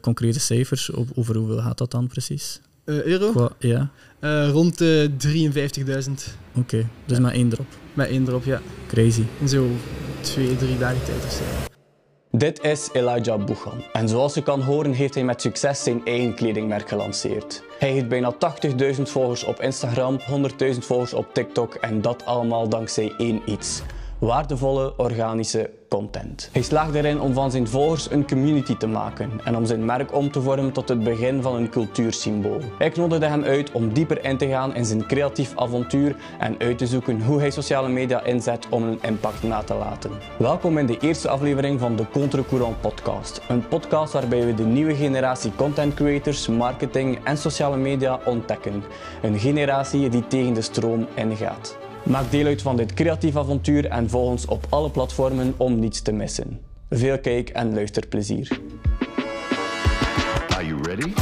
Concrete cijfers, op, over hoeveel gaat dat dan precies? Eh, euro? Qua, ja, Eh, rond de 53.000. oké. Dus Ja. maar één drop. Met één erop, ja. Crazy. In zo twee, drie dagen tijd of zo. Dit is Elijah Boegan. En zoals je kan horen heeft hij met succes zijn eigen kledingmerk gelanceerd. Hij heeft bijna 80.000 volgers op Instagram, 100.000 volgers op TikTok en dat allemaal dankzij één iets. Waardevolle organische content. Hij slaagt erin om van zijn volgers een community te maken en om zijn merk om te vormen tot het begin van een cultuursymbool. Ik nodigde hem uit om dieper in te gaan in zijn creatief avontuur en uit te zoeken hoe hij sociale media inzet om een impact na te laten. Welkom in de eerste aflevering van de Contre-Courant podcast. Een podcast waarbij we de nieuwe generatie content creators, marketing en sociale media ontdekken. Een generatie die tegen de stroom ingaat. Maak deel uit van dit creatief avontuur en volg ons op alle platformen om niets te missen. Veel kijk- en luisterplezier. Are you ready?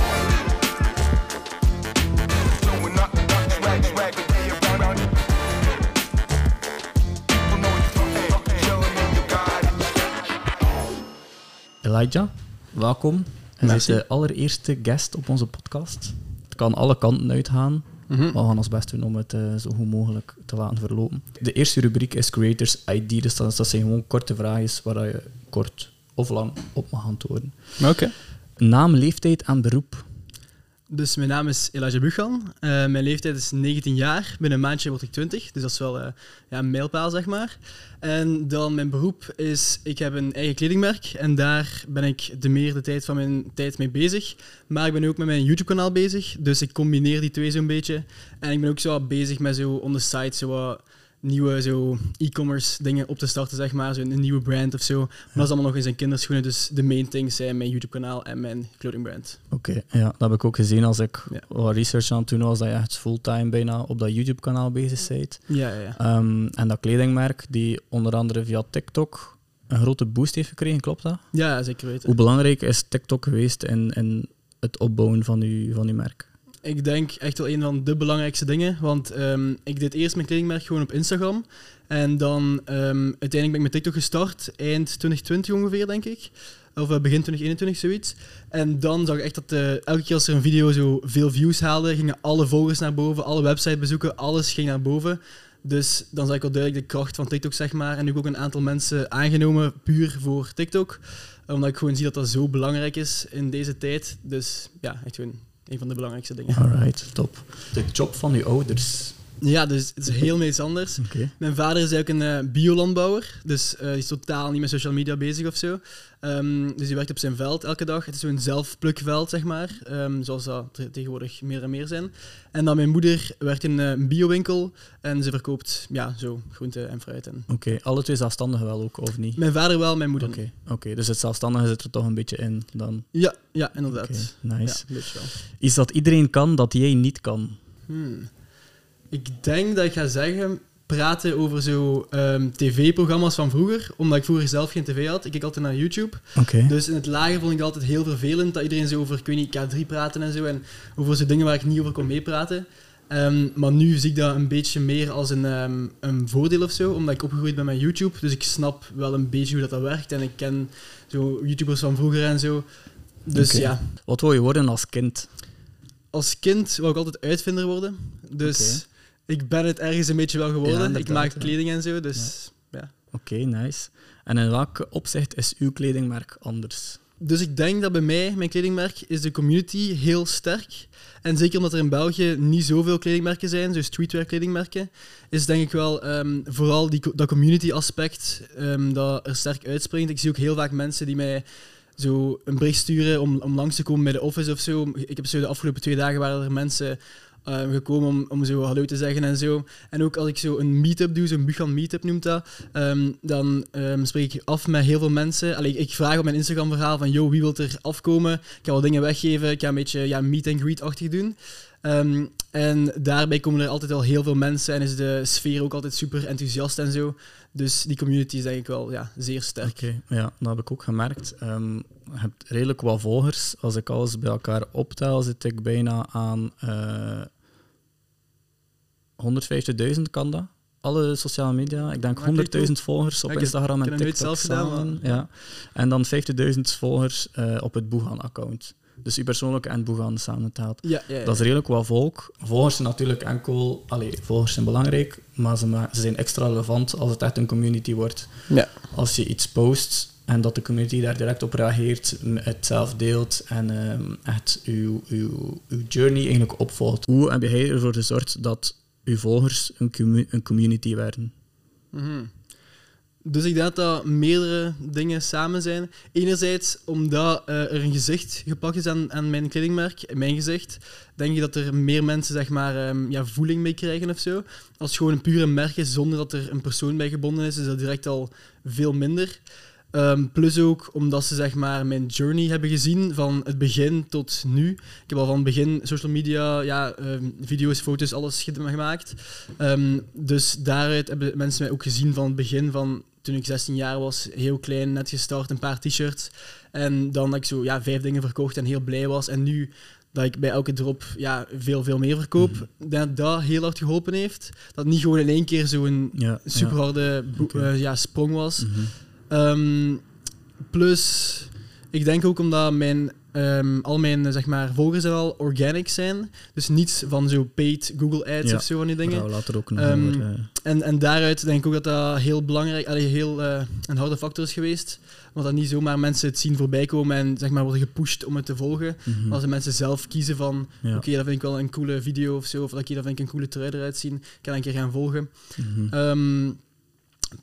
Elijah, welkom. Je bent Merci. de allereerste guest op onze podcast. Het kan alle kanten uitgaan. Mhm. We gaan ons best doen om het eh, zo goed mogelijk te laten verlopen. De eerste rubriek is Creators ID. Dus dat, dat zijn gewoon korte vragen waar je kort of lang op mag antwoorden. Oké. Naam, leeftijd en beroep. Dus mijn naam is Elijah Buchan. Eh, mijn leeftijd is 19 jaar. Binnen een maandje word ik 20. Dus dat is wel eh, ja, een mijlpaal, zeg maar. En dan mijn beroep is... Ik heb een eigen kledingmerk. En daar ben ik de meer de tijd van mijn tijd mee bezig. Maar ik ben ook met mijn YouTube-kanaal bezig. Dus ik combineer die twee zo'n beetje. En ik ben ook zo bezig met zo on the side zo nieuwe zo e-commerce dingen op te starten, zeg maar. Zo een nieuwe brand of zo. Maar dat is allemaal nog in zijn kinderschoenen. Dus de main things zijn mijn YouTube-kanaal en mijn clothingbrand. Oké, ja, dat heb ik ook gezien als ik Ja. wat research aan het doen was, dat je echt fulltime bijna op dat YouTube-kanaal bezig bent. Ja, ja, ja. Ehm, en dat kledingmerk, die onder andere via TikTok een grote boost heeft gekregen, klopt dat? Ja, zeker weten. Hoe belangrijk is TikTok geweest in, in het opbouwen van uw, van uw merk? Ik denk echt wel een van de belangrijkste dingen. Want ehm, ik deed eerst mijn kledingmerk gewoon op Instagram. En dan ehm, uiteindelijk ben ik met TikTok gestart, eind 2020 ongeveer, denk ik. Of eh, begin 2021, zoiets. En dan zag ik echt dat eh, elke keer als er een video zo veel views haalde, gingen alle volgers naar boven, alle websitebezoeken, alles ging naar boven. Dus dan zag ik wel duidelijk de kracht van TikTok, zeg maar. En nu ook een aantal mensen aangenomen, puur voor TikTok. Omdat ik gewoon zie dat dat zo belangrijk is in deze tijd. Dus ja, echt gewoon een van de belangrijkste dingen. Alright, top. De job van uw ouders. Ja, dus het is heel iets anders. Mijn vader is eigenlijk een eh, biolandbouwer, dus die is totaal niet met social media bezig of zo. Ehm, dus die werkt op zijn veld elke dag. Het is zo'n zelfplukveld, zeg maar, ehm, zoals dat te- tegenwoordig meer en meer zijn. En dan mijn moeder werkt in eh, een biowinkel en ze verkoopt ja, zo groente en fruit. En... Oké, alle twee zelfstandig wel ook, of niet? Mijn vader wel, mijn moeder Oké, oké, dus het zelfstandige zit er toch een beetje in dan. Ja, ja, inderdaad. Ja, nice. Iets dat iedereen kan, dat jij niet kan. Hmm. Ik denk dat ik ga zeggen praten over zo ehm, tv-programma's van vroeger, omdat ik vroeger zelf geen tv had. Ik keek altijd naar YouTube. Dus in het lager vond ik het altijd heel vervelend dat iedereen zo over, ik weet niet, K3 praten en zo. En over zo dingen waar ik niet over kon meepraten. Ehm, maar nu zie ik dat een beetje meer als een, ehm, een voordeel of zo, omdat ik opgegroeid ben met YouTube. Dus ik snap wel een beetje hoe dat, dat werkt. En ik ken zo YouTubers van vroeger en zo. Dus ja, Wat wil je worden als kind? als kind wou ik altijd uitvinder worden. Dus ik ben het ergens een beetje wel geworden. Ja, ik maak kleding en zo. Dus ja. Oké, nice. En in welk opzicht is uw kledingmerk anders? Dus ik denk dat bij mij, mijn kledingmerk, is de community heel sterk. En zeker omdat er in België niet zoveel kledingmerken zijn, zo streetwear kledingmerken, is denk ik wel ehm, vooral die, dat community aspect ehm, dat er sterk uitspringt. Ik zie ook heel vaak mensen die mij zo een bericht sturen om, om langs te komen bij de office of zo. Ik heb zo de afgelopen twee dagen waren er mensen eh, gekomen om, om zo hallo te zeggen en zo. En ook als ik zo een meetup doe, zo'n Buchan meetup noemt dat, ehm, dan ehm, spreek ik af met heel veel mensen. Allee, ik vraag op mijn Instagram verhaal van, yo, wie wil er afkomen? Ik ga wel dingen weggeven, ik ga een beetje ja, meet and greet-achtig doen. Ehm, en daarbij komen er altijd wel heel veel mensen en is de sfeer ook altijd super enthousiast en zo. Dus die community is denk ik wel ja, zeer sterk. Oké, ja, dat heb ik ook gemerkt. Je hebt redelijk wat volgers. Als ik alles bij elkaar optel, zit ik bijna aan eh 150.000, kan dat? alle sociale media. Ik denk Maar 100.000 volgers op Instagram en TikTok zelf gedaan, samen. Ja. En dan 50.000 volgers eh, op het Boegan-account. Dus u persoonlijk en Boegan samentelt. Ja, ja, ja. Dat is redelijk wat volk. Volgers zijn natuurlijk enkel... Allee, volgers zijn belangrijk, maar ze, ma- ze zijn extra relevant als het echt een community wordt. Ja. Als je iets post en dat de community daar direct op reageert, het zelf deelt en ehm, echt uw, uw, uw journey eigenlijk opvolgt. Hoe heb jij ervoor gezorgd dat uw volgers een, een community werden? Mhm. Dus ik denk dat dat meerdere dingen samen zijn. Enerzijds omdat eh, er een gezicht geplakt is aan, aan mijn kledingmerk, mijn gezicht, denk ik dat er meer mensen zeg maar, ehm, ja, voeling mee krijgen of zo. Als het gewoon een pure merk is zonder dat er een persoon bij gebonden is, is dat direct al veel minder. Ehm, plus ook omdat ze zeg maar, mijn journey hebben gezien van het begin tot nu. Ik heb al van het begin social media, ja, ehm, video's, foto's, alles ge- gemaakt. Ehm, dus daaruit hebben mensen mij ook gezien van het begin van toen ik 16 jaar was, heel klein, net gestart, een paar t-shirts. En dan dat ik zo ja, vijf dingen verkocht en heel blij was. En nu dat ik bij elke drop ja, veel, veel meer verkoop, dat dat heel hard geholpen heeft. Dat het niet gewoon in één keer zo'n Ja, super harde Oké. ja, sprong was. Mhm. Ehm, plus, ik denk ook omdat mijn, ehm, al mijn zeg maar, volgers er al organic zijn. Dus niets van zo paid Google Ads Ja, of zo van die dingen. we later ook nog eh, En, en daaruit denk ik ook dat dat heel belangrijk, allee, heel eh, een harde factor is geweest. Want dat niet zomaar mensen het zien voorbij komen en zeg maar, worden gepusht om het te volgen. mhm. Maar als de mensen zelf kiezen van, Ja. oké, dat vind ik wel een coole video of zo, of oké, dat vind ik een coole trui eruit zien, ik kan een keer gaan volgen. Ehm,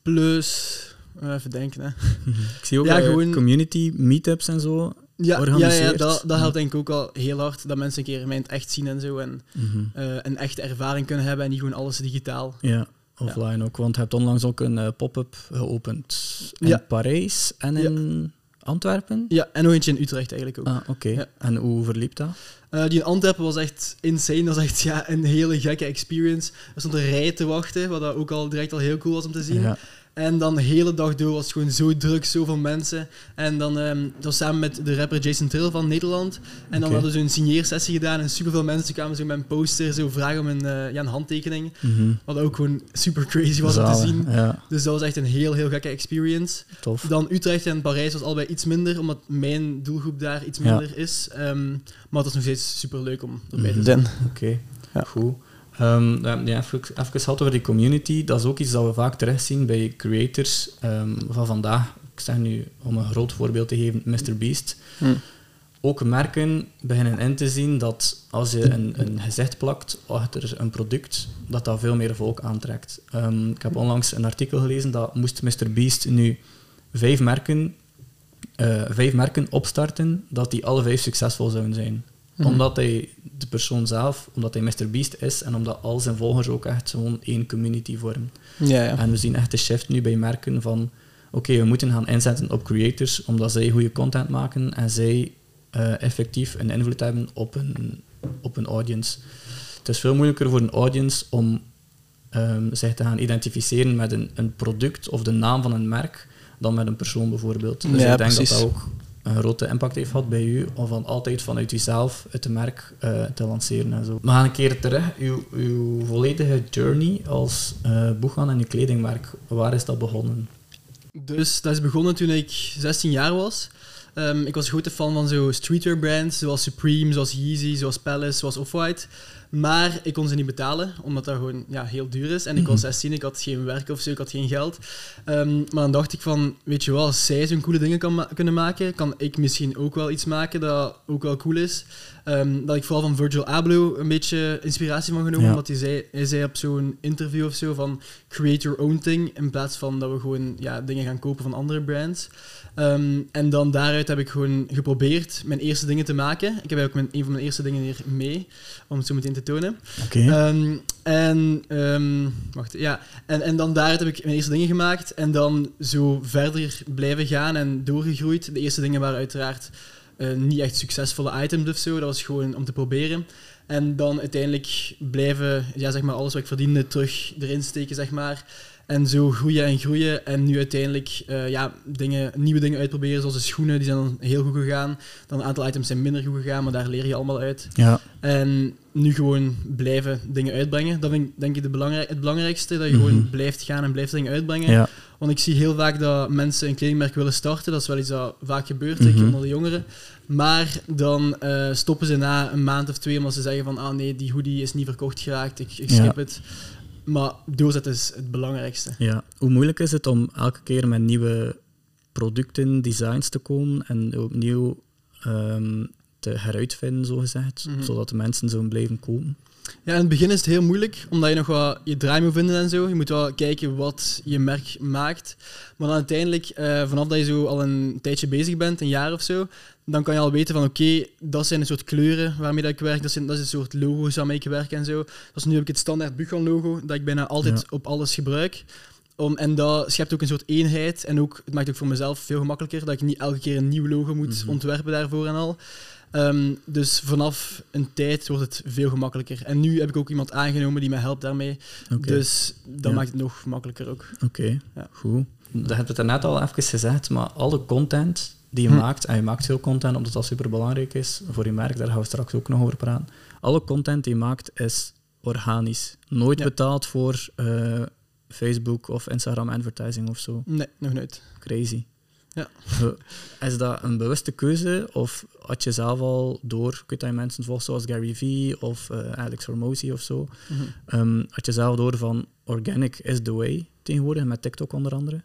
plus, even denken hè. Ik zie ook ja, gewoon- community meetups en zo. Ja, ja, ja dat, dat helpt denk ik ook al heel hard, dat mensen een keer mij in het echt zien en zo. En Mhm. eh, een echte ervaring kunnen hebben en niet gewoon alles digitaal. Ja, offline ook. Want je hebt onlangs ook een eh, pop-up geopend in Ja. Parijs en in Antwerpen. Ja, en nog eentje in Utrecht eigenlijk ook. Ah, oké. En hoe verliep dat? Eh, die in Antwerpen was echt insane. Dat was echt ja, een hele gekke experience. Er stond een rij te wachten, wat dat ook al direct al heel cool was om te zien. En dan de hele dag door was het gewoon zo druk, zoveel mensen. En dan ehm, dat was samen met de rapper Jason Trill van Nederland. En dan hadden ze een signeersessie gedaan en superveel mensen kwamen zo met een poster, zo vragen om een, eh, ja, een handtekening. Mhm. Wat ook gewoon super crazy was om te zien. Ja, Dus dat was echt een heel, heel gekke experience. tof. Dan Utrecht en Parijs was allebei iets minder, omdat mijn doelgroep daar iets Ja. minder is. Ehm, maar het was nog steeds super leuk om erbij te Mhm. zijn. Oké, Ja. goed. Ehm, ja, ja, even, even gehad over die community. Dat is ook iets dat we vaak terugzien bij creators ehm, van vandaag. Ik zeg nu, om een groot voorbeeld te geven, MrBeast. Hm. Ook merken beginnen in te zien dat als je een, een gezicht plakt achter een product, dat dat veel meer volk aantrekt. Ehm, ik heb onlangs een artikel gelezen dat moest MrBeast nu vijf merken, eh, vijf merken opstarten, dat die alle vijf succesvol zouden zijn. Mhm. Omdat hij de persoon zelf, omdat hij MrBeast is en omdat al zijn volgers ook echt gewoon één community vormen. Ja, ja. En we zien echt de shift nu bij merken van oké, we moeten gaan inzetten op creators omdat zij goede content maken en zij eh, effectief een invloed hebben op een, op een audience. Het is veel moeilijker voor een audience om ehm, zich te gaan identificeren met een, een product of de naam van een merk dan met een persoon bijvoorbeeld. Dus Ja, ik denk precies. dat dat ook een grote impact heeft gehad bij u, om van altijd vanuit jezelf het merk eh, te lanceren en zo. We gaan een keer terug, uw, uw volledige journey als uh, Boegan en uw kledingmerk, waar is dat begonnen? Dus dat is begonnen toen ik 16 jaar was. Ehm, ik was een grote fan van zo streetwear brands, zoals Supreme, zoals Yeezy, zoals Palace, zoals Off-White. Maar ik kon ze niet betalen, omdat dat gewoon ja, heel duur is. En ik was 16, ik had geen werk of zo, ik had geen geld. Ehm, maar dan dacht ik van, weet je wel, als zij zo'n coole dingen kan ma- kunnen maken, kan ik misschien ook wel iets maken dat ook wel cool is. Ehm, dat ik vooral van Virgil Abloh een beetje inspiratie van genomen, Ja. omdat hij zei, hij zei op zo'n interview of zo van create your own thing, in plaats van dat we gewoon ja, dingen gaan kopen van andere brands. En dan daaruit heb ik gewoon geprobeerd mijn eerste dingen te maken. Ik heb ook mijn, een van mijn eerste dingen hier mee, om het zo meteen te tonen. Oké. Ehm, en, ehm, wacht, ja. en, en dan daaruit heb ik mijn eerste dingen gemaakt en dan zo verder blijven gaan en doorgegroeid. De eerste dingen waren uiteraard eh, niet echt succesvolle items of zo, dat was gewoon om te proberen. En dan uiteindelijk blijven, ja, zeg maar, alles wat ik verdiende terug erin steken, zeg maar. En zo groeien en groeien. En nu uiteindelijk eh, ja, dingen, nieuwe dingen uitproberen, zoals de schoenen, die zijn dan heel goed gegaan. Dan een aantal items zijn minder goed gegaan, maar daar leer je allemaal uit. Ja, En nu gewoon blijven dingen uitbrengen. Dat vind ik denk ik de belangrij- het belangrijkste, dat je Mhm. gewoon blijft gaan en blijft dingen uitbrengen. ja, Want ik zie heel vaak dat mensen een kledingmerk willen starten. Dat is wel iets dat vaak gebeurt, zeker Mhm. onder de jongeren. Maar dan eh, stoppen ze na een maand of twee omdat ze zeggen van ah nee, die hoodie is niet verkocht geraakt, ik, ik Ja. skip het. Maar doorzetten is het belangrijkste. ja. Hoe moeilijk is het om elke keer met nieuwe producten, designs te komen en opnieuw ehm, te heruitvinden, zogezegd, Mhm. zodat de mensen zo blijven kopen? Ja, in het begin is het heel moeilijk, omdat je nog wat je draai moet vinden en zo. Je moet wel kijken wat je merk maakt. Maar dan uiteindelijk, eh, vanaf dat je zo al een tijdje bezig bent, een jaar of zo, dan kan je al weten van oké, dat zijn een soort kleuren waarmee dat ik werk, dat, zijn, dat is een soort logo's waarmee ik werk en zo. Dus nu heb ik het standaard Buchan logo, dat ik bijna altijd Ja. op alles gebruik. Om, en dat schept ook een soort eenheid en ook, het maakt ook voor mezelf veel gemakkelijker dat ik niet elke keer een nieuw logo moet Mhm. ontwerpen daarvoor en al. Ehm, dus vanaf een tijd wordt het veel gemakkelijker. En nu heb ik ook iemand aangenomen die mij helpt daarmee. Dus dat Ja. maakt het nog makkelijker ook. Oké, Ja. goed. Dat heb je het net al even gezegd, maar alle content die je Hm. maakt, en je maakt veel content omdat dat super belangrijk is voor je merk, daar gaan we straks ook nog over praten. Alle content die je maakt is organisch. Nooit Ja. betaald voor eh, Facebook of Instagram advertising of zo. Nee, nog nooit. Crazy. Ja. Is dat een bewuste keuze of had je zelf al door, dat je mensen volgt zoals Gary Vee of eh, Alex Hormozy of zo, Mhm. ehm, had je zelf door van organic is the way tegenwoordig, met TikTok onder andere?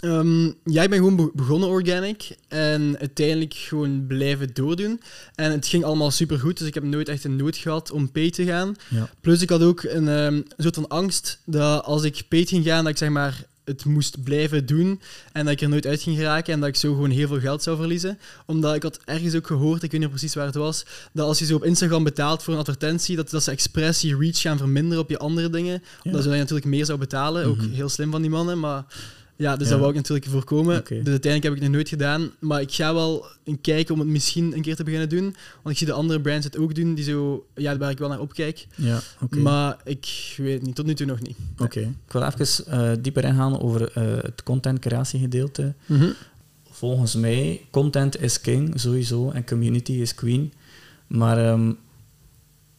Ehm, ja, ik ben gewoon be- begonnen organic en uiteindelijk gewoon blijven doordoen. En het ging allemaal supergoed, dus ik heb nooit echt een nood gehad om pay te gaan. Ja. Plus ik had ook een, ehm, een soort van angst dat als ik paid ging gaan, dat ik zeg maar het moest blijven doen en dat ik er nooit uit ging geraken en dat ik zo gewoon heel veel geld zou verliezen. Omdat ik had ergens ook gehoord, ik weet niet precies waar het was, dat als je zo op Instagram betaalt voor een advertentie, dat, dat ze expres je reach gaan verminderen op je andere dingen. Ja. Omdat ze dan natuurlijk meer zou betalen. Ook Mhm. heel slim van die mannen, maar ja, dus Ja. dat wou ik natuurlijk voorkomen. Dus uiteindelijk heb ik het nog nooit gedaan. Maar ik ga wel een kijken om het misschien een keer te beginnen doen. Want ik zie de andere brands het ook doen, die zo, ja, waar ik wel naar opkijk. Ja, oké. Maar ik weet het niet, tot nu toe nog niet. Oké. Ik wil even eh, dieper ingaan over eh, het content creatiegedeelte. Mhm. Volgens mij, content is king, sowieso, en community is queen. Maar ehm,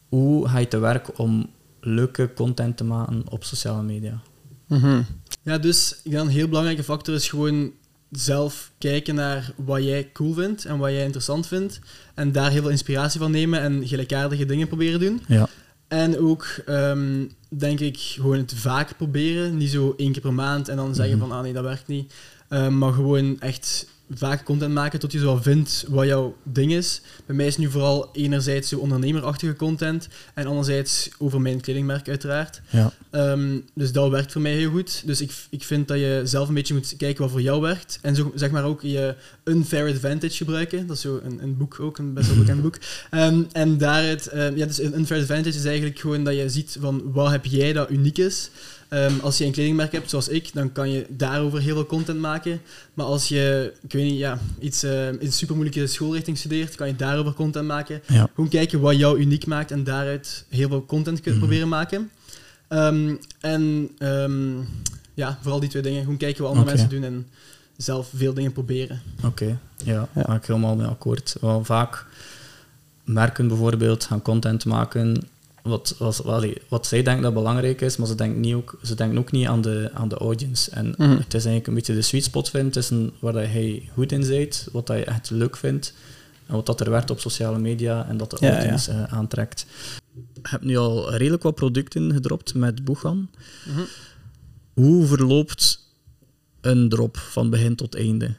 hoe ga je te werk om leuke content te maken op sociale media? Mhm. Ja, dus ik denk een heel belangrijke factor is gewoon zelf kijken naar wat jij cool vindt en wat jij interessant vindt. En daar heel veel inspiratie van nemen en gelijkaardige dingen proberen doen. Ja. En ook, ehm, denk ik, gewoon het vaak proberen. Niet zo één keer per maand en dan zeggen Mhm. van, ah nee, dat werkt niet. Ehm, maar gewoon echt vaak content maken tot je zo vindt wat jouw ding is. Bij mij is nu vooral enerzijds zo ondernemerachtige content en anderzijds over mijn kledingmerk uiteraard. Ja. Ehm, dus dat werkt voor mij heel goed. Dus ik, ik vind dat je zelf een beetje moet kijken wat voor jou werkt. En zo, zeg maar ook je unfair advantage gebruiken. Dat is zo een, een boek ook, een best wel bekend boek. Ehm, en daaruit, ehm, ja, dus een unfair advantage is eigenlijk gewoon dat je ziet van wat heb jij dat uniek is. Als je een kledingmerk hebt, zoals ik, dan kan je daarover heel veel content maken. Maar als je, ik weet niet, ja, iets eh, in een super moeilijke schoolrichting studeert, kan je daarover content maken. Ja. Gewoon kijken wat jou uniek maakt en daaruit heel veel content kunnen Mhm. proberen maken. Ehm, en ehm, ja, vooral die twee dingen. Gewoon kijken wat andere mensen doen en zelf veel dingen proberen. Oké, ja, Ja. ga ik helemaal mee akkoord. Wel, vaak merken bijvoorbeeld gaan content maken wat, wat, wat, wat zij denken dat belangrijk is, maar ze denken, niet ook, ze denken ook niet aan de, aan de audience. En Mhm. het is eigenlijk een beetje de sweet spot vinden tussen waar dat hij goed in zit, wat dat je echt leuk vindt, en wat dat er werkt op sociale media en dat de Ja, audience eh, aantrekt. Je hebt nu al redelijk wat producten gedropt met Boegan. Mhm. Hoe verloopt een drop van begin tot einde?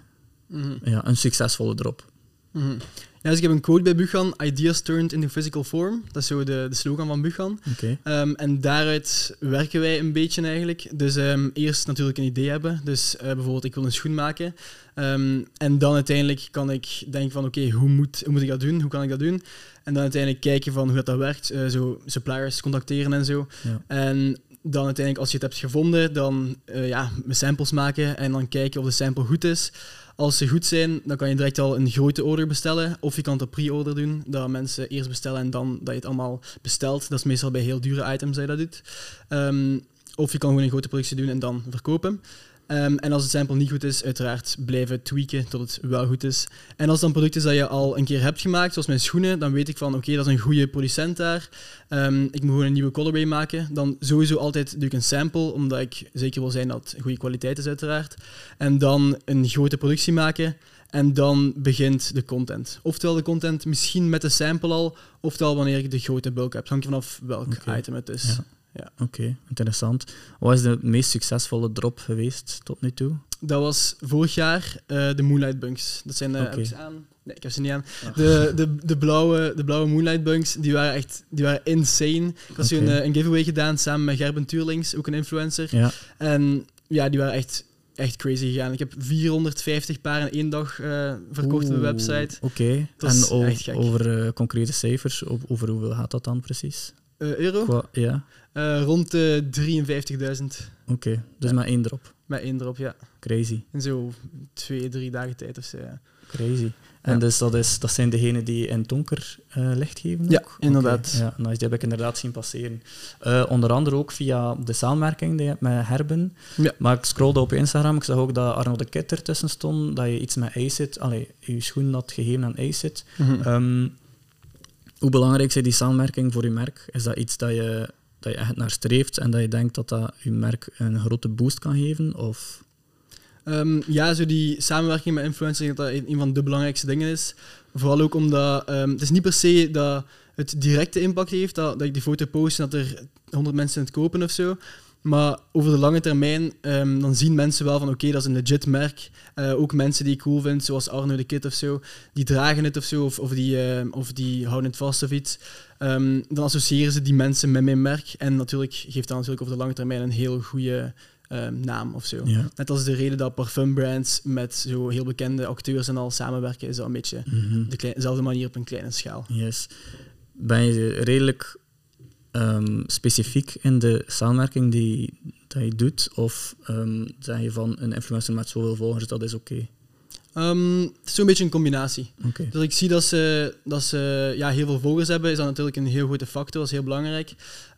Mhm. Ja, een succesvolle drop. Mhm. Ja, dus ik heb een quote bij Buchan, ideas turned into physical form. Dat is zo de, de slogan van Buchan. Ehm, en daaruit werken wij een beetje eigenlijk. Dus ehm, eerst natuurlijk een idee hebben. Dus eh, bijvoorbeeld, ik wil een schoen maken. Ehm, en dan uiteindelijk kan ik denken van, oké, hoe, moet, hoe moet ik dat doen? Hoe kan ik dat doen? En dan uiteindelijk kijken van hoe dat, dat werkt. Eh, zo suppliers contacteren en zo. Ja. En dan uiteindelijk, als je het hebt gevonden, dan eh, ja, samples maken en dan kijken of de sample goed is. Als ze goed zijn, dan kan je direct al een grote order bestellen. Of je kan het op pre-order doen, dat mensen eerst bestellen en dan dat je het allemaal bestelt. Dat is meestal bij heel dure items dat je dat doet. Ehm, of je kan gewoon een grote productie doen en dan verkopen. Ehm, en als het sample niet goed is, uiteraard blijven tweaken tot het wel goed is. En als het dan product is dat je al een keer hebt gemaakt, zoals mijn schoenen, dan weet ik van oké, dat is een goede producent daar. Ehm, ik moet gewoon een nieuwe colorway maken. Dan sowieso altijd doe ik een sample, omdat ik zeker wil zijn dat het goede kwaliteit is uiteraard. En dan een grote productie maken. En dan begint de content. Oftewel de content misschien met de sample al, oftewel wanneer ik de grote bulk heb. Hangt vanaf welk item het is. Ja. Ja. Oké, interessant. Wat is de meest succesvolle drop geweest tot nu toe? Dat was vorig jaar eh, de Moonlight Bunks. Dat zijn... eh heb ik ze aan? Nee, ik heb ze niet aan. Ah. De, de, de, blauwe, de blauwe Moonlight Bunks, die waren echt die waren insane. Ik had een, eh, een giveaway gedaan samen met Gerben Tuurlings, ook een influencer. Ja, En ja, die waren echt, echt crazy gegaan. Ik heb 450 paar in één dag verkocht op de website. Oké, Dat en over concrete cijfers, over hoeveel gaat dat dan precies? Euro? Qua- ja, rond de 53.000 oké. Dus Ja. maar één drop. met één erop, ja. Crazy, In zo twee, drie dagen tijd of zo, ja. crazy. En Ja. dus dat, is, dat zijn degenen die in donker eh, licht geven? Ja, ook? inderdaad. Oké, Ja, nice, die heb ik inderdaad zien passeren. Eh, onder andere ook via de samenwerking die je hebt met Herben. Ja. Maar ik scrollde op Instagram, ik zag ook dat Arno de Kit ertussen stond, dat je iets met Acid, allee, je schoen had gegeven aan Acid. Mhm. Ehm, hoe belangrijk is die samenwerking voor je merk? Is dat iets dat je, dat je echt naar streeft en dat je denkt dat dat je merk een grote boost kan geven? Of... Ehm, ja, zo die samenwerking met influencers, dat een van de belangrijkste dingen is. Vooral ook omdat ehm, het is niet per se dat het directe impact heeft, dat, dat ik die foto post en dat er 100 mensen het kopen of zo. Maar over de lange termijn, ehm, dan zien mensen wel van oké, dat is een legit merk. Eh, ook mensen die ik cool vind, zoals Arno de Kid of zo, die dragen het of zo, of, of, die, ehm, of die houden het vast of iets. Ehm, dan associëren ze die mensen met mijn merk. En natuurlijk geeft dat natuurlijk over de lange termijn een heel goede ehm, naam of zo. Ja. Net als de reden dat parfumbrands met zo heel bekende acteurs en al samenwerken, is dat een beetje Mhm. dezelfde manier op een kleine schaal. Yes. Ben je redelijk ehm, specifiek in de samenwerking die dat je doet? Of ehm zeg je van een influencer met zoveel volgers, dat is oké? Ehm, het is zo'n beetje een combinatie. Oké. Dus ik zie dat ze, dat ze ja, heel veel volgers hebben, is dat natuurlijk een heel grote factor, dat is heel belangrijk.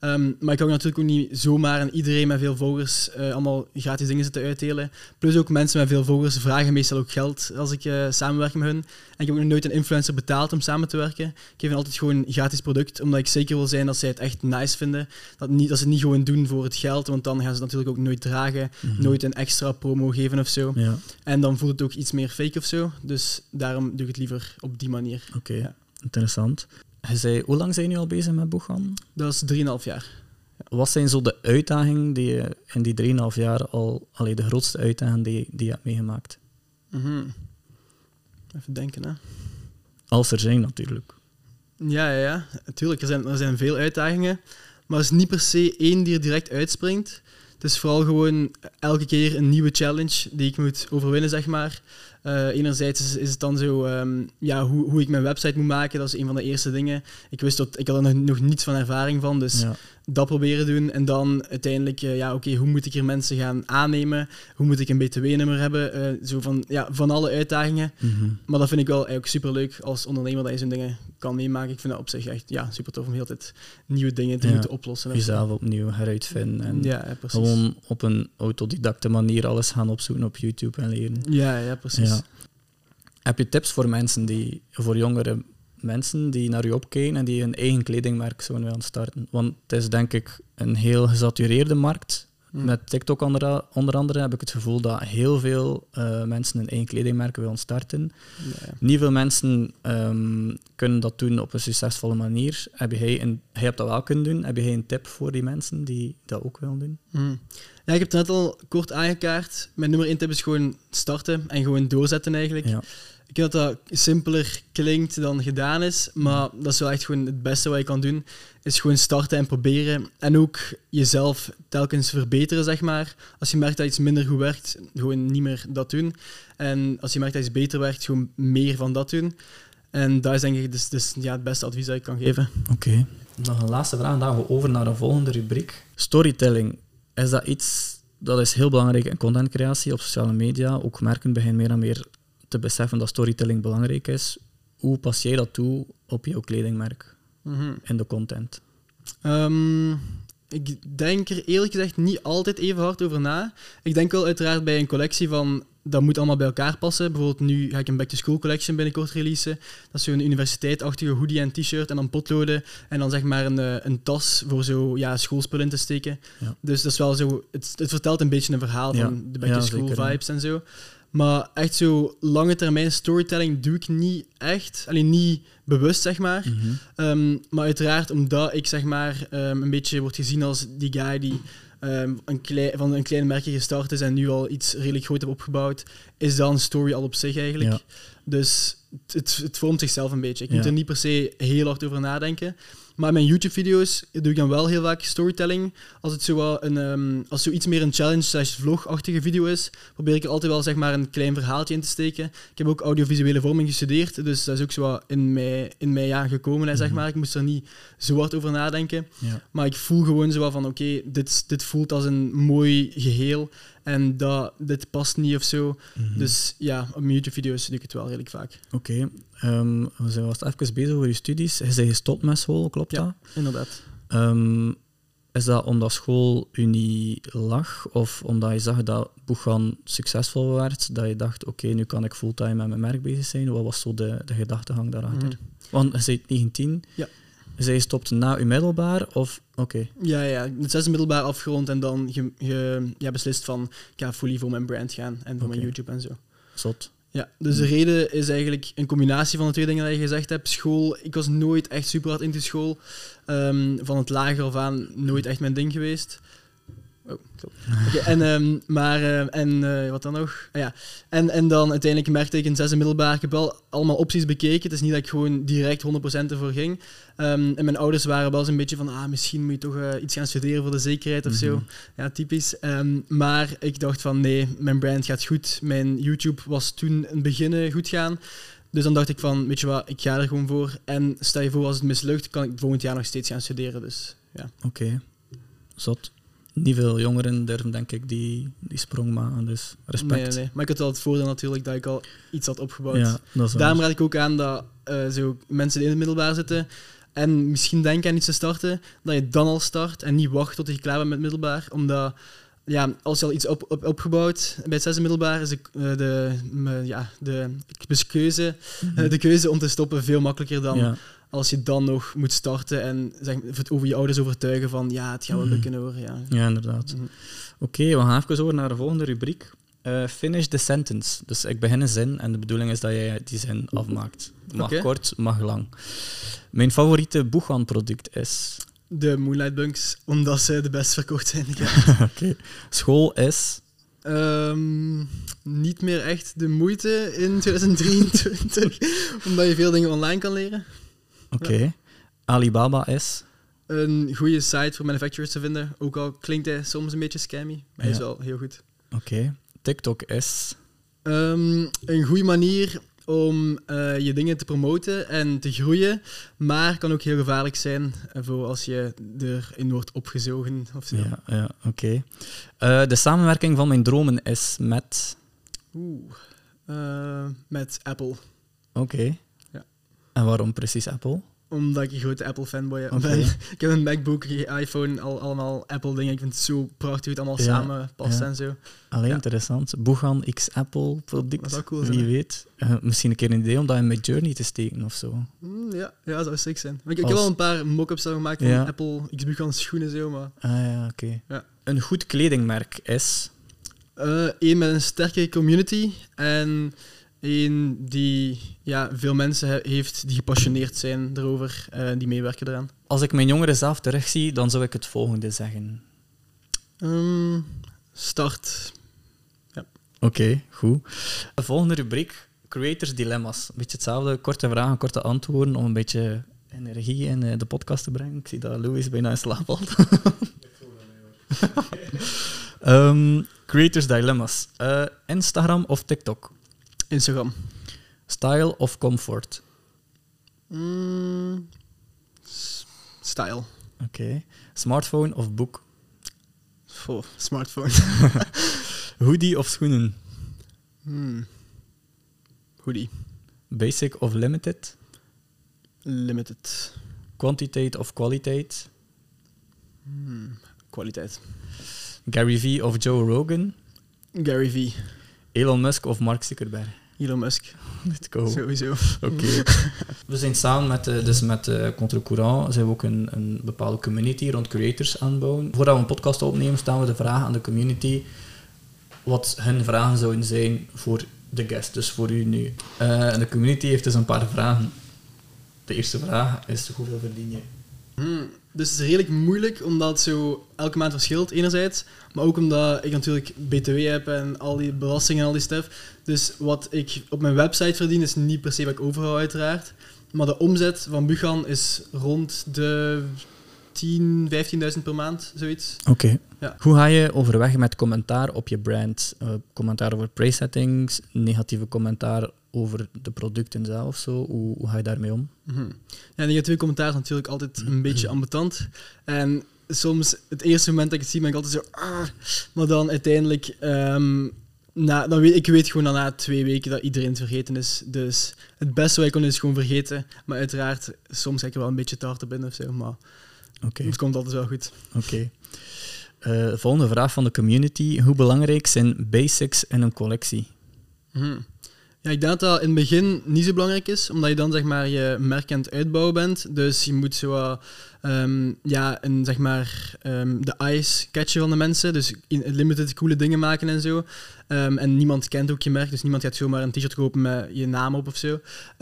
Ehm, maar ik kan natuurlijk ook niet zomaar aan iedereen met veel volgers eh, allemaal gratis dingen zitten uitdelen. Plus ook mensen met veel volgers vragen meestal ook geld als ik eh, samenwerk met hun. En ik heb ook nog nooit een influencer betaald om samen te werken. Ik geef hen altijd gewoon een gratis product, omdat ik zeker wil zijn dat zij het echt nice vinden. Dat, niet, dat ze het niet gewoon doen voor het geld, want dan gaan ze het natuurlijk ook nooit dragen, Mhm. nooit een extra promo geven of zo. Ja, En dan voelt het ook iets meer fake of zo. Dus daarom doe ik het liever op die manier. oké. Ja. Interessant. Je zei, hoe lang zijn je al bezig met Boegan? Dat is 3,5 jaar. Wat zijn zo de uitdagingen die je in die 3,5 jaar al, allee, de grootste uitdagingen die, die je hebt meegemaakt? Mhm. Even denken, hè. Als er zijn natuurlijk. Ja, ja, ja. Natuurlijk, er zijn, er zijn veel uitdagingen. Maar er is niet per se één die er direct uitspringt. Het is vooral gewoon elke keer een nieuwe challenge die ik moet overwinnen, zeg maar. Eh, enerzijds is, het dan zo ehm, ja, hoe, hoe ik mijn website moet maken. Dat is een van de eerste dingen. Ik wist dat ik had er nog, nog niets van ervaring van, dus. Dat proberen doen. En dan uiteindelijk, eh, ja, oké, hoe moet ik hier mensen gaan aannemen? Hoe moet ik een BTW-nummer hebben? Eh, zo van, ja, van alle uitdagingen. Mhm. Maar dat vind ik wel eigenlijk superleuk als ondernemer dat je zo'n dingen kan meemaken. Ik vind dat op zich echt ja, super tof om heel tijd nieuwe dingen te Ja. moeten oplossen. Jezelf opnieuw heruitvinden. En Ja, ja, precies. gewoon op een autodidacte manier alles gaan opzoeken op YouTube en leren. Ja, ja, precies. Ja. Heb je tips voor mensen die, voor jongere mensen die naar je opkijken en die hun eigen kledingmerk zouden willen starten? Want het is denk ik een heel gesatureerde markt. Hm. Met TikTok onder, onder andere heb ik het gevoel dat heel veel eh, mensen een eigen kledingmerk willen starten. Niet veel mensen ehm, kunnen dat doen op een succesvolle manier. Heb jij, een, jij hebt dat wel kunnen doen. Heb jij een tip voor die mensen die dat ook willen doen? Hm. Ja, ik heb het net al kort aangekaart. Mijn nummer 1 tip is gewoon starten en gewoon doorzetten eigenlijk. Ja. Ik denk dat dat simpeler klinkt dan gedaan is, maar dat is wel echt gewoon het beste wat je kan doen. Is gewoon starten en proberen. En ook jezelf telkens verbeteren, zeg maar. Als je merkt dat iets minder goed werkt, gewoon niet meer dat doen. En als je merkt dat iets beter werkt, gewoon meer van dat doen. En dat is denk ik dus, dus, ja, het beste advies dat ik kan geven. Oké. Nog een laatste vraag, dan gaan we over naar een volgende rubriek. Storytelling. Is dat iets dat is heel belangrijk in contentcreatie op sociale media? Ook merken beginnen meer en meer te beseffen dat storytelling belangrijk is. Hoe pas jij dat toe op jouw kledingmerk Mhm. in de content? Ehm, ik denk er eerlijk gezegd niet altijd even hard over na. Ik denk wel uiteraard bij een collectie van dat moet allemaal bij elkaar passen. Bijvoorbeeld nu ga ik een back-to-school collection binnenkort releasen. Dat is zo'n universiteitachtige hoodie en t-shirt en dan potloden. En dan zeg maar een, eh, een tas voor zo ja, schoolspullen in te steken. Ja. Dus dat is wel zo... Het, het vertelt een beetje een verhaal Ja. van de back-to-school ja. vibes en zo. Maar echt zo lange termijn storytelling doe ik niet echt. Alleen niet bewust, zeg maar. Mhm. Ehm, maar uiteraard omdat ik zeg maar ehm, een beetje word gezien als die guy die ehm, een van een klein merkje gestart is en nu al iets redelijk groot heeft opgebouwd, is dat een story al op zich eigenlijk. Ja. Dus het, het, het vormt zichzelf een beetje. Ik Ja. moet er niet per se heel hard over nadenken. Maar in mijn YouTube-video's doe ik dan wel heel vaak storytelling. Als het zo wel een, ehm, als zoiets meer een challenge slash vlog-achtige video is, probeer ik er altijd wel zeg maar, een klein verhaaltje in te steken. Ik heb ook audiovisuele vorming gestudeerd, dus dat is ook zo in mij, in mij ja, gekomen. hè, zeg Mhm. maar. Ik moest er niet zo hard over nadenken. Ja. Maar ik voel gewoon zo van, oké, dit, dit voelt als een mooi geheel. En dat, dit past niet of zo. Mhm. Dus ja, op YouTube-video's doe ik het wel redelijk vaak. Oké, ehm, we zijn was even bezig over je studies. Je bent gestopt met school, klopt Ja. dat? Inderdaad. Ehm, is dat omdat school u niet lag? Of omdat je zag dat Boegan succesvol werd? Dat je dacht, oké, nu kan ik fulltime met mijn merk bezig zijn? Wat was zo de, de gedachtegang daarachter? Mhm. Want je bent 19. Ja. Zij stopt na uw middelbaar? Of, oké, Ja, ja, het zesde middelbaar afgerond en dan ge, ge- ja, beslist van ik ga fully voor mijn brand gaan en voor mijn. YouTube en zo. zot. Ja, dus de reden is eigenlijk een combinatie van de twee dingen dat je gezegd hebt. School, ik was nooit echt super hard into school. Ehm, van het lager af aan nooit echt mijn ding geweest. Oh, en, ehm, maar, eh, en eh, wat dan nog? Ah, ja. en, en dan uiteindelijk merkte ik in zesde middelbaar, ik heb wel allemaal opties bekeken. Het is niet dat ik gewoon direct 100% ervoor ging. Ehm, en mijn ouders waren wel eens een beetje van, ah, misschien moet je toch eh, iets gaan studeren voor de zekerheid of zo. Mhm. Ja, typisch. Ehm, maar ik dacht van, nee, mijn brand gaat goed. Mijn YouTube was toen in het begin goed gaan. Dus dan dacht ik van, weet je wat, ik ga er gewoon voor. En stel je voor, als het mislukt, kan ik volgend jaar nog steeds gaan studeren. Dus ja. Oké, zot. Niet veel jongeren durven, denk ik, die, die sprong maken. Dus respect. Nee, nee. Maar ik had wel het voordeel natuurlijk dat ik al iets had opgebouwd. Ja. Daarom raad ik ook aan dat eh, zo mensen die in het middelbaar zitten en misschien denken aan iets te starten, dat je dan al start en niet wacht tot je klaar bent met het middelbaar. Omdat ja, als je al iets op, op, opgebouwd bij het zesde middelbaar, is de, eh, de, ja, de, keuze, eh, de keuze om te stoppen veel makkelijker dan Ja. Als je dan nog moet starten en zeg, het over je ouders overtuigen van ja, het gaat wel Mhm. lukken hoor. Ja. Ja, inderdaad. Mhm. Oké, we gaan even over naar de volgende rubriek. Eh, finish the sentence. Dus ik begin een zin en de bedoeling is dat jij die zin afmaakt. Mag kort, mag lang. Mijn favoriete Boegan-product is... De Moonlight Bunks, omdat ze de best verkocht zijn. Oké. School is... Ehm, niet meer echt de moeite in 2023, omdat je veel dingen online kan leren. Oké. Alibaba is... Een goede site voor manufacturers te vinden, ook al klinkt hij soms een beetje scammy, maar hij is wel heel goed. Oké. TikTok is... Ehm, een goede manier om eh, je dingen te promoten en te groeien, maar kan ook heel gevaarlijk zijn voor als je erin wordt opgezogen. Of zo. Ja, ja oké. Eh, de samenwerking van mijn dromen is met... Oeh. Eh, met Apple. Oké. En waarom precies Apple? Omdat ik een grote Apple-fanboy ben. Ik heb een MacBook, een iPhone, al, allemaal Apple-dingen. Ik vind het zo prachtig hoe het allemaal Ja, samen past ja. en zo. Alleen Ja. interessant. Boegan x Apple product. Dat zou cool Wie hè? weet. Eh, misschien een keer een idee om dat in mijn journey te steken of zo. Mm, ja, ja, dat zou sick zijn. Ik, ik Als- heb al een paar mock-ups gemaakt van. Apple X-Bugan schoenen zo, maar... Ah ja, oké. Ja. Een goed kledingmerk is. Eén met een sterke community en die ja, veel mensen he- heeft die gepassioneerd zijn erover en die meewerken eraan. Als ik mijn jongeren zelf terugzie, dan zou ik het volgende zeggen. Ehm, start. Oké, goed. De volgende rubriek: Creators Dilemma's. Een beetje hetzelfde. Korte vragen, korte antwoorden om een beetje energie in eh, de podcast te brengen. Ik zie dat Louis bijna in slaap valt. Ehm, creators Dilemma's. Eh, Instagram of TikTok? Instagram. Style of comfort? Mm, style. Oké. Smartphone of boek? Oh, smartphone. Hoodie of schoenen? Hmm. Hoodie. Basic of limited? Limited. Quantiteit of kwaliteit? Kwaliteit. Gary Vee of Joe Rogan? Gary Vee. Elon Musk of Mark Zuckerberg? Elon Musk. Let's go. Sowieso. Oké. we zijn samen met, eh, dus met uh, Contre Courant zijn we ook een, een bepaalde community rond creators aanbouwen. Voordat we een podcast opnemen, staan we de vraag aan de community wat hun vragen zouden zijn voor de guest, dus voor u nu. Eh, en de community heeft dus een paar vragen. De eerste vraag is, hoeveel verdien je? Hmm, Dus het is redelijk moeilijk, omdat het zo elke maand verschilt, enerzijds. Maar ook omdat ik natuurlijk BTW heb en al die belastingen en al die stuff. Dus wat ik op mijn website verdien, is niet per se wat ik overhoud, uiteraard. Maar de omzet van Buchan is rond de 10, 15.000 per maand, zoiets. Oké. Ja. Hoe ga je overweg met commentaar op je brand? Eh, commentaar over presettings, negatieve commentaar over de producten zelf zo? Hoe, hoe ga je daarmee om? Mhm. Ja, negatieve commentaar is natuurlijk altijd een beetje ambetant. En soms, het eerste moment dat ik het zie, ben ik altijd zo... "Ah." maar dan uiteindelijk... ehm, na, dan weet, ik weet gewoon dat na twee weken dat iedereen het vergeten is. Dus het beste wat ik kon is gewoon vergeten. Maar uiteraard, soms ga ik er wel een beetje te hard op in of zo. Maar Oké. het komt altijd wel goed. Oké. Eh, volgende vraag van de community. Hoe belangrijk zijn basics in een collectie? Mhm. Ja, ik denk dat dat in het begin niet zo belangrijk is, omdat je dan zeg maar je merk aan het uitbouwen bent. Dus je moet zo wat, ehm, ja, een, zeg maar, ehm, de eyes catchen van de mensen. Dus in limited coole dingen maken en zo. Ehm, en niemand kent ook je merk, dus niemand gaat zomaar een t-shirt kopen met je naam op of zo.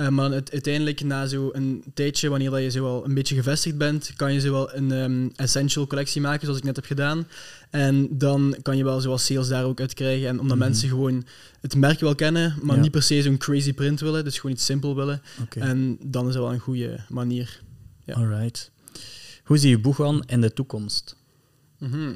Maar het, uiteindelijk, na zo'n tijdje, wanneer dat je zo wel een beetje gevestigd bent, kan je zo wel een essential collectie maken, zoals ik net heb gedaan. En dan kan je wel zoals sales daar ook uit krijgen. En omdat Mhm. mensen gewoon het merk wel kennen, maar Ja. niet per se zo'n crazy print willen, dus gewoon iets simpel willen. En dan is dat wel een goede manier. ja. Alright. Hoe zie je Boegan in de toekomst? Mhm.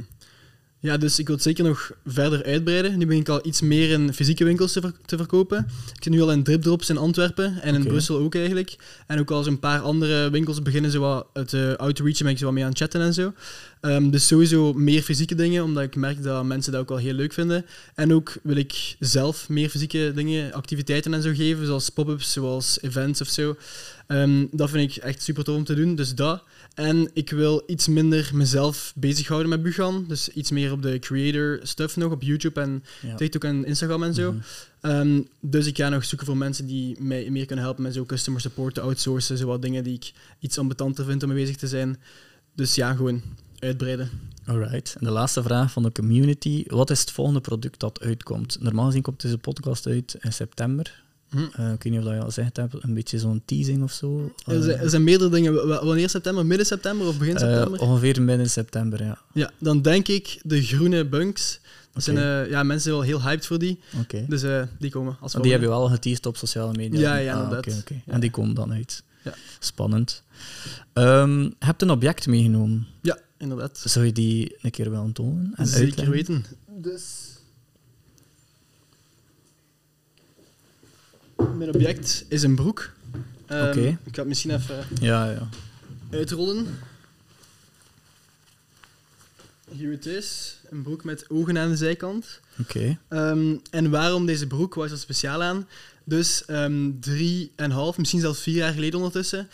Ja, dus ik wil het zeker nog verder uitbreiden. Nu begin ik al iets meer in fysieke winkels te, ver- te verkopen. Ik zit nu al in dripdrops in Antwerpen en in. Brussel ook eigenlijk. En ook al zo'n paar andere winkels beginnen zo wat het uh, outreachen, ben ik zo wat mee aan het chatten en zo. Ehm, dus sowieso meer fysieke dingen, omdat ik merk dat mensen dat ook wel heel leuk vinden. En ook wil ik zelf meer fysieke dingen, activiteiten en zo geven, zoals pop-ups, zoals events of zo. Ehm, dat vind ik echt super tof om te doen, dus dat. En ik wil iets minder mezelf bezighouden met Bugan. Dus iets meer op de creator stuff nog, op YouTube en Ja. TikTok en Instagram en zo. Mhm. Ehm, dus ik ga nog zoeken voor mensen die mij meer kunnen helpen met zo customer support te outsourcen. Zo wat dingen die ik iets ambetanter vind om mee bezig te zijn. Dus ja, gewoon uitbreiden. Alright. En de laatste vraag van de community. Wat is het volgende product dat uitkomt? Normaal gezien komt deze podcast uit in september. Hm. Eh, ik weet niet of dat je al gezegd hebt, een beetje zo'n teasing of zo. Er, zijn, er zijn meerdere dingen. W- Wanneer september? Midden september of begin Eh, september? ongeveer midden september, ja. Ja, dan denk ik de groene bunks. Dat zijn, eh, ja, mensen zijn wel heel hyped voor die. Oké. Dus eh, die komen als Maar die heb volgende. je wel geteased op sociale media. Ja, ja, Ah, inderdaad. oké, oké. Ja. En die komen dan uit. Ja. Spannend. Ehm, heb je een object meegenomen? Ja, inderdaad. Zou je die een keer willen tonen? En Zeker uitleggen? weten. Dus... Mijn object is een broek. Ehm, Oké. Ik ga het misschien even Ja, ja. uitrollen. Hier het is. Een broek met ogen aan de zijkant. Oké. Ehm, en waarom deze broek? Wat is er speciaal aan? Dus ehm drie en een half, misschien zelfs vier jaar geleden ondertussen,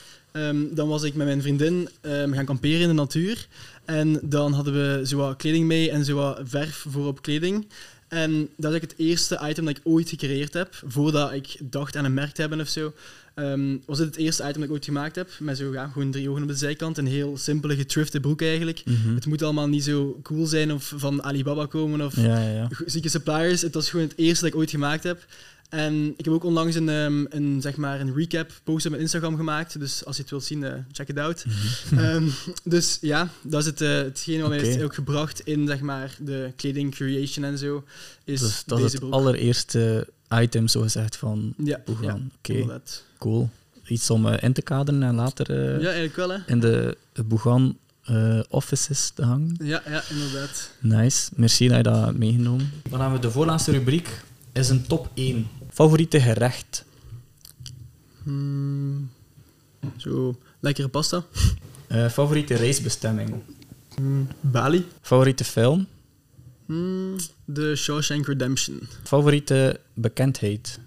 dan was ik met mijn vriendin gaan kamperen in de natuur. En dan hadden we zo wat kleding mee en zo wat verf voor op kleding. En dat is het eerste item dat ik ooit gecreëerd heb, voordat ik dacht aan een merk te hebben of zo. Ehm, was dit het eerste item dat ik ooit gemaakt heb, met zo ja, gewoon drie ogen op de zijkant. Een heel simpele, getrifte broek eigenlijk. Mhm. Het moet allemaal niet zo cool zijn of van Alibaba komen of Ja, ja, ja. go- zieke suppliers. Het was gewoon het eerste dat ik ooit gemaakt heb. En ik heb ook onlangs een, ehm, een, zeg maar een recap post op mijn Instagram gemaakt. Dus als je het wilt zien, eh, check it out. Ehm, dus ja, dat is het, eh, hetgene wat mij heeft ook gebracht in zeg maar, de kleding creation en zo. Is Dus dat deze is het broek. allereerste item, zo gezegd, van Ja, Boegan. ja, Oké, cool. Iets om eh, in te kaderen en later eh, Ja, eigenlijk wel hè. in de Boegan eh, offices te hangen. Ja, ja, inderdaad. Nice. Merci dat je dat hebt meegenomen. Dan hebben we de voorlaatste rubriek. Is een top 1. Favoriete gerecht? Hmm, zo, lekkere pasta. Eh, favoriete reisbestemming? Hmm, Bali. Favoriete film? Hmm, The Shawshank Redemption. Favoriete bekendheid?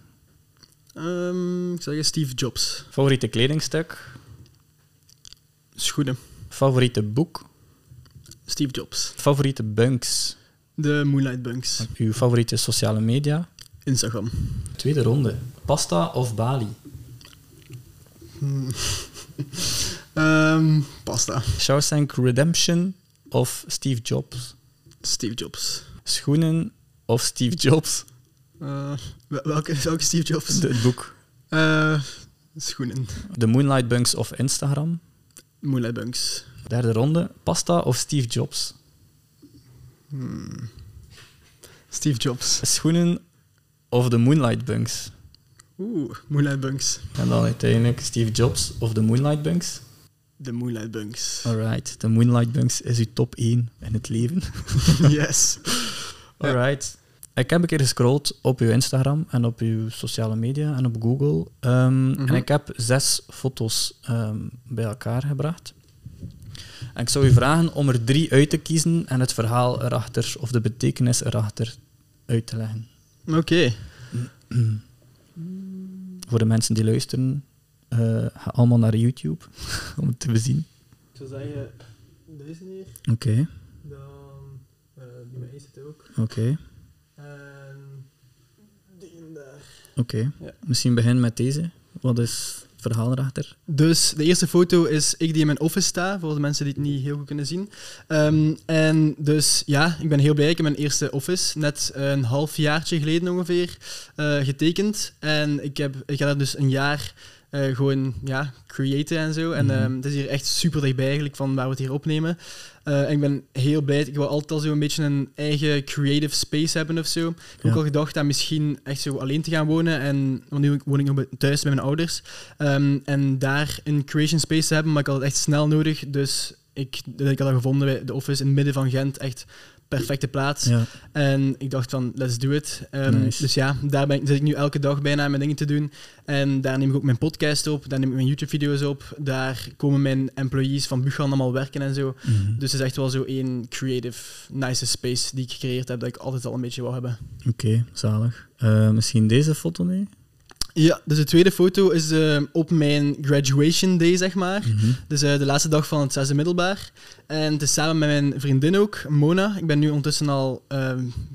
Ehm, ik zou zeggen Steve Jobs. Favoriete kledingstuk? Schoenen. Favoriete boek? Steve Jobs. Favoriete bunks? De Moonlight Bunks. Uw favoriete sociale media? Instagram. Tweede ronde. Pasta of Bali? Ehm, pasta. Shawshank Redemption of Steve Jobs? Steve Jobs. Schoenen of Steve Jobs? Eh, wel- welke, welke Steve Jobs? De- het boek. Eh, schoenen. De Moonlight Bunks of Instagram? Moonlight Bunks. Derde ronde. Pasta of Steve Jobs? Steve Jobs. Schoenen of de Moonlight Bunks? Oeh, Moonlight Bunks. En dan uiteindelijk Steve Jobs of de Moonlight Bunks? De Moonlight Bunks. Alright, de Moonlight Bunks is uw top 1 in het leven. yes. Ja. Alright. Ik heb een keer gescrolld op uw Instagram en op uw sociale media en op Google. Ehm, Mhm. En ik heb zes foto's ehm, bij elkaar gebracht. En ik zou u vragen om er drie uit te kiezen en het verhaal erachter, of de betekenis erachter, uit te leggen. Oké. Voor de mensen die luisteren, eh, ga allemaal naar YouTube om het te bezien. Ik zou zeggen, deze hier. Oké, Dan eh, die bij zit ook. oké, En die daar. oké. Ja. Misschien begin met deze. Wat is verhaal erachter? Dus de eerste foto is ik die in mijn office sta, voor de mensen die het niet heel goed kunnen zien. Ehm, en dus ja, ik ben heel blij. Ik heb mijn eerste office net een half jaartje geleden ongeveer eh, getekend. En ik, heb, ik ga daar dus een jaar eh, gewoon ja, creëten en zo. En Mhm. ehm, het is hier echt super dichtbij eigenlijk van waar we het hier opnemen. Eh, en ik ben heel blij. Ik wil altijd al zo een beetje een eigen creative space hebben of zo. Ik heb Ja. ook al gedacht aan misschien echt zo alleen te gaan wonen. En, want nu woon ik nog thuis bij mijn ouders. Ehm, en daar een creation space te hebben, maar ik had het echt snel nodig. Dus ik, ik had dat gevonden bij de office in het midden van Gent. Echt perfecte plaats. Ja, En ik dacht van, let's do it. Ehm, Nice. Dus ja, daar ben ik, zit ik nu elke dag bijna mijn dingen te doen. En daar neem ik ook mijn podcast op, daar neem ik mijn YouTube-video's op. Daar komen mijn employees van Buchan allemaal werken en zo. mhm. Dus het is echt wel zo één creative, nice space die ik gecreëerd heb, dat ik altijd al een beetje wou hebben. oké, zalig. Eh, misschien deze foto nu? Ja, dus de tweede foto is eh, op mijn graduation day, zeg maar. Mhm. Dus eh, de laatste dag van het zesde middelbaar. En het is samen met mijn vriendin ook, Mona. Ik ben nu ondertussen al eh,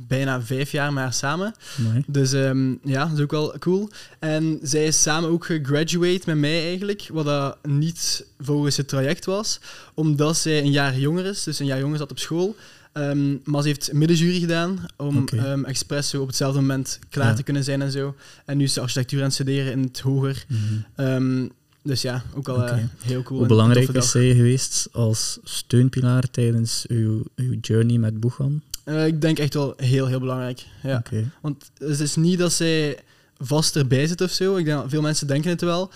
bijna vijf jaar met haar samen. Mooi. Dus ehm, ja, dat is ook wel cool. En zij is samen ook gegraduate met mij eigenlijk, wat dat niet volgens het traject was, omdat zij een jaar jonger is, dus een jaar jonger zat op school. Ehm, maar ze heeft middenjury gedaan om Oké. ehm, expres zo op hetzelfde moment klaar Ja. te kunnen zijn en zo. En nu is ze architectuur aan het studeren in het hoger. Mhm. Ehm, dus ja, ook al eh, heel cool. Hoe belangrijk is zij geweest als steunpilaar tijdens uw, uw journey met Boegan? Eh, ik denk echt wel heel, heel belangrijk. Ja. Want het is niet dat zij vast erbij zit of zo. Ik denk veel mensen denken het wel.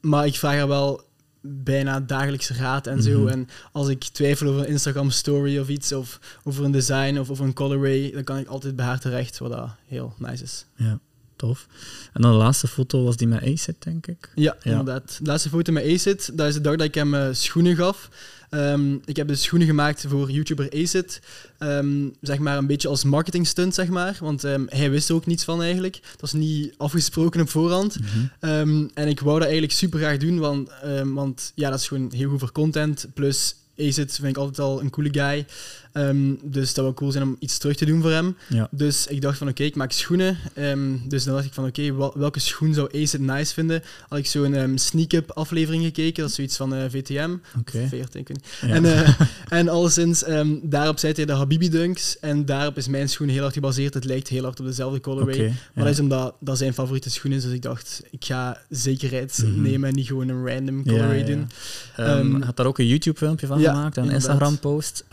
Maar ik vraag haar wel bijna dagelijks raad en zo. Mhm. En als ik twijfel over een Instagram story of iets, of over een design of over een colorway, dan kan ik altijd bij haar terecht, wat dat heel nice is. Ja, tof. En dan de laatste foto was die met Acid, denk ik. Ja, Ja. inderdaad. De laatste foto met Acid, dat is de dag dat ik hem eh, schoenen gaf. Ehm, ik heb de schoenen gemaakt voor YouTuber Acid. Ehm, zeg maar een beetje als marketing stunt, zeg maar. Want ehm, hij wist er ook niets van eigenlijk. Dat was niet afgesproken op voorhand. Mhm. En ik wou dat eigenlijk super graag doen, want, want ja, dat is gewoon heel goed voor content. Plus, Acid vind ik altijd al een coole guy. Ehm, dus dat zou cool zijn om iets terug te doen voor hem. Ja. Dus ik dacht van oké, ik maak schoenen. Ehm, dus dan dacht ik van oké, wel- welke schoen zou Acid nice vinden? Had ik zo'n um, sneak-up aflevering gekeken, dat is zoiets van eh, VTM. Oké. VRT, ik weet. Ja. En, eh, en alleszins, ehm, daarop zei hij de Habibi Dunks. En daarop is mijn schoen heel hard gebaseerd. Het lijkt heel hard op dezelfde colorway. Maar dat is omdat dat zijn favoriete schoen is. Dus ik dacht, ik ga zekerheid Mhm. nemen en niet gewoon een random colorway doen. Ehm, Ehm, had daar ook een YouTube-filmpje van gemaakt en een. Instagram-post.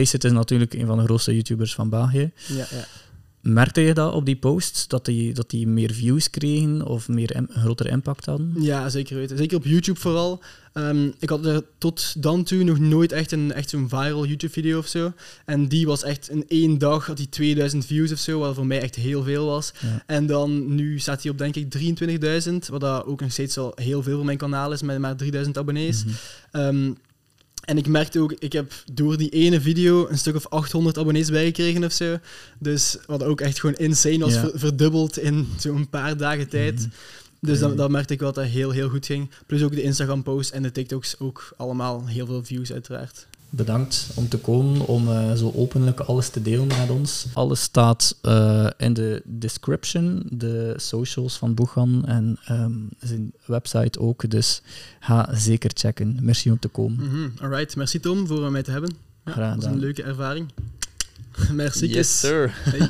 Acid is natuurlijk een van de grootste YouTubers van België. Ja, ja. Merkte je dat op die posts, dat die, dat die meer views kregen of meer een grotere impact hadden? ja, zeker weten. Zeker op YouTube vooral. Ehm, ik had er tot dan toe nog nooit echt, een, echt zo'n viral YouTube-video of zo. En die was echt in één dag had die 2000 views of zo, wat voor mij echt heel veel was. Ja. En dan nu staat hij op denk ik 23.000, wat dat ook nog steeds al heel veel voor mijn kanaal is, met maar 3000 abonnees. Mhm. Ehm, en ik merkte ook, ik heb door die ene video een stuk of 800 abonnees bijgekregen of zo. Dus wat ook echt gewoon insane was, Ja. verdubbeld in zo'n paar dagen tijd. Mhm. Dus Ja. dat, dat merkte ik wel dat dat heel, heel goed ging. Plus ook de Instagram-posts en de TikToks ook allemaal heel veel views uiteraard. Bedankt om te komen, om eh, zo openlijk alles te delen met ons. Alles staat eh, in de description, de socials van Boegan en ehm, zijn website ook. Dus ga zeker checken. Merci om te komen. Mhm, Alright, merci Tom voor mij te hebben. Ja, Graag dat was een gedaan. leuke ervaring. Merci. Yes, sir. Hey.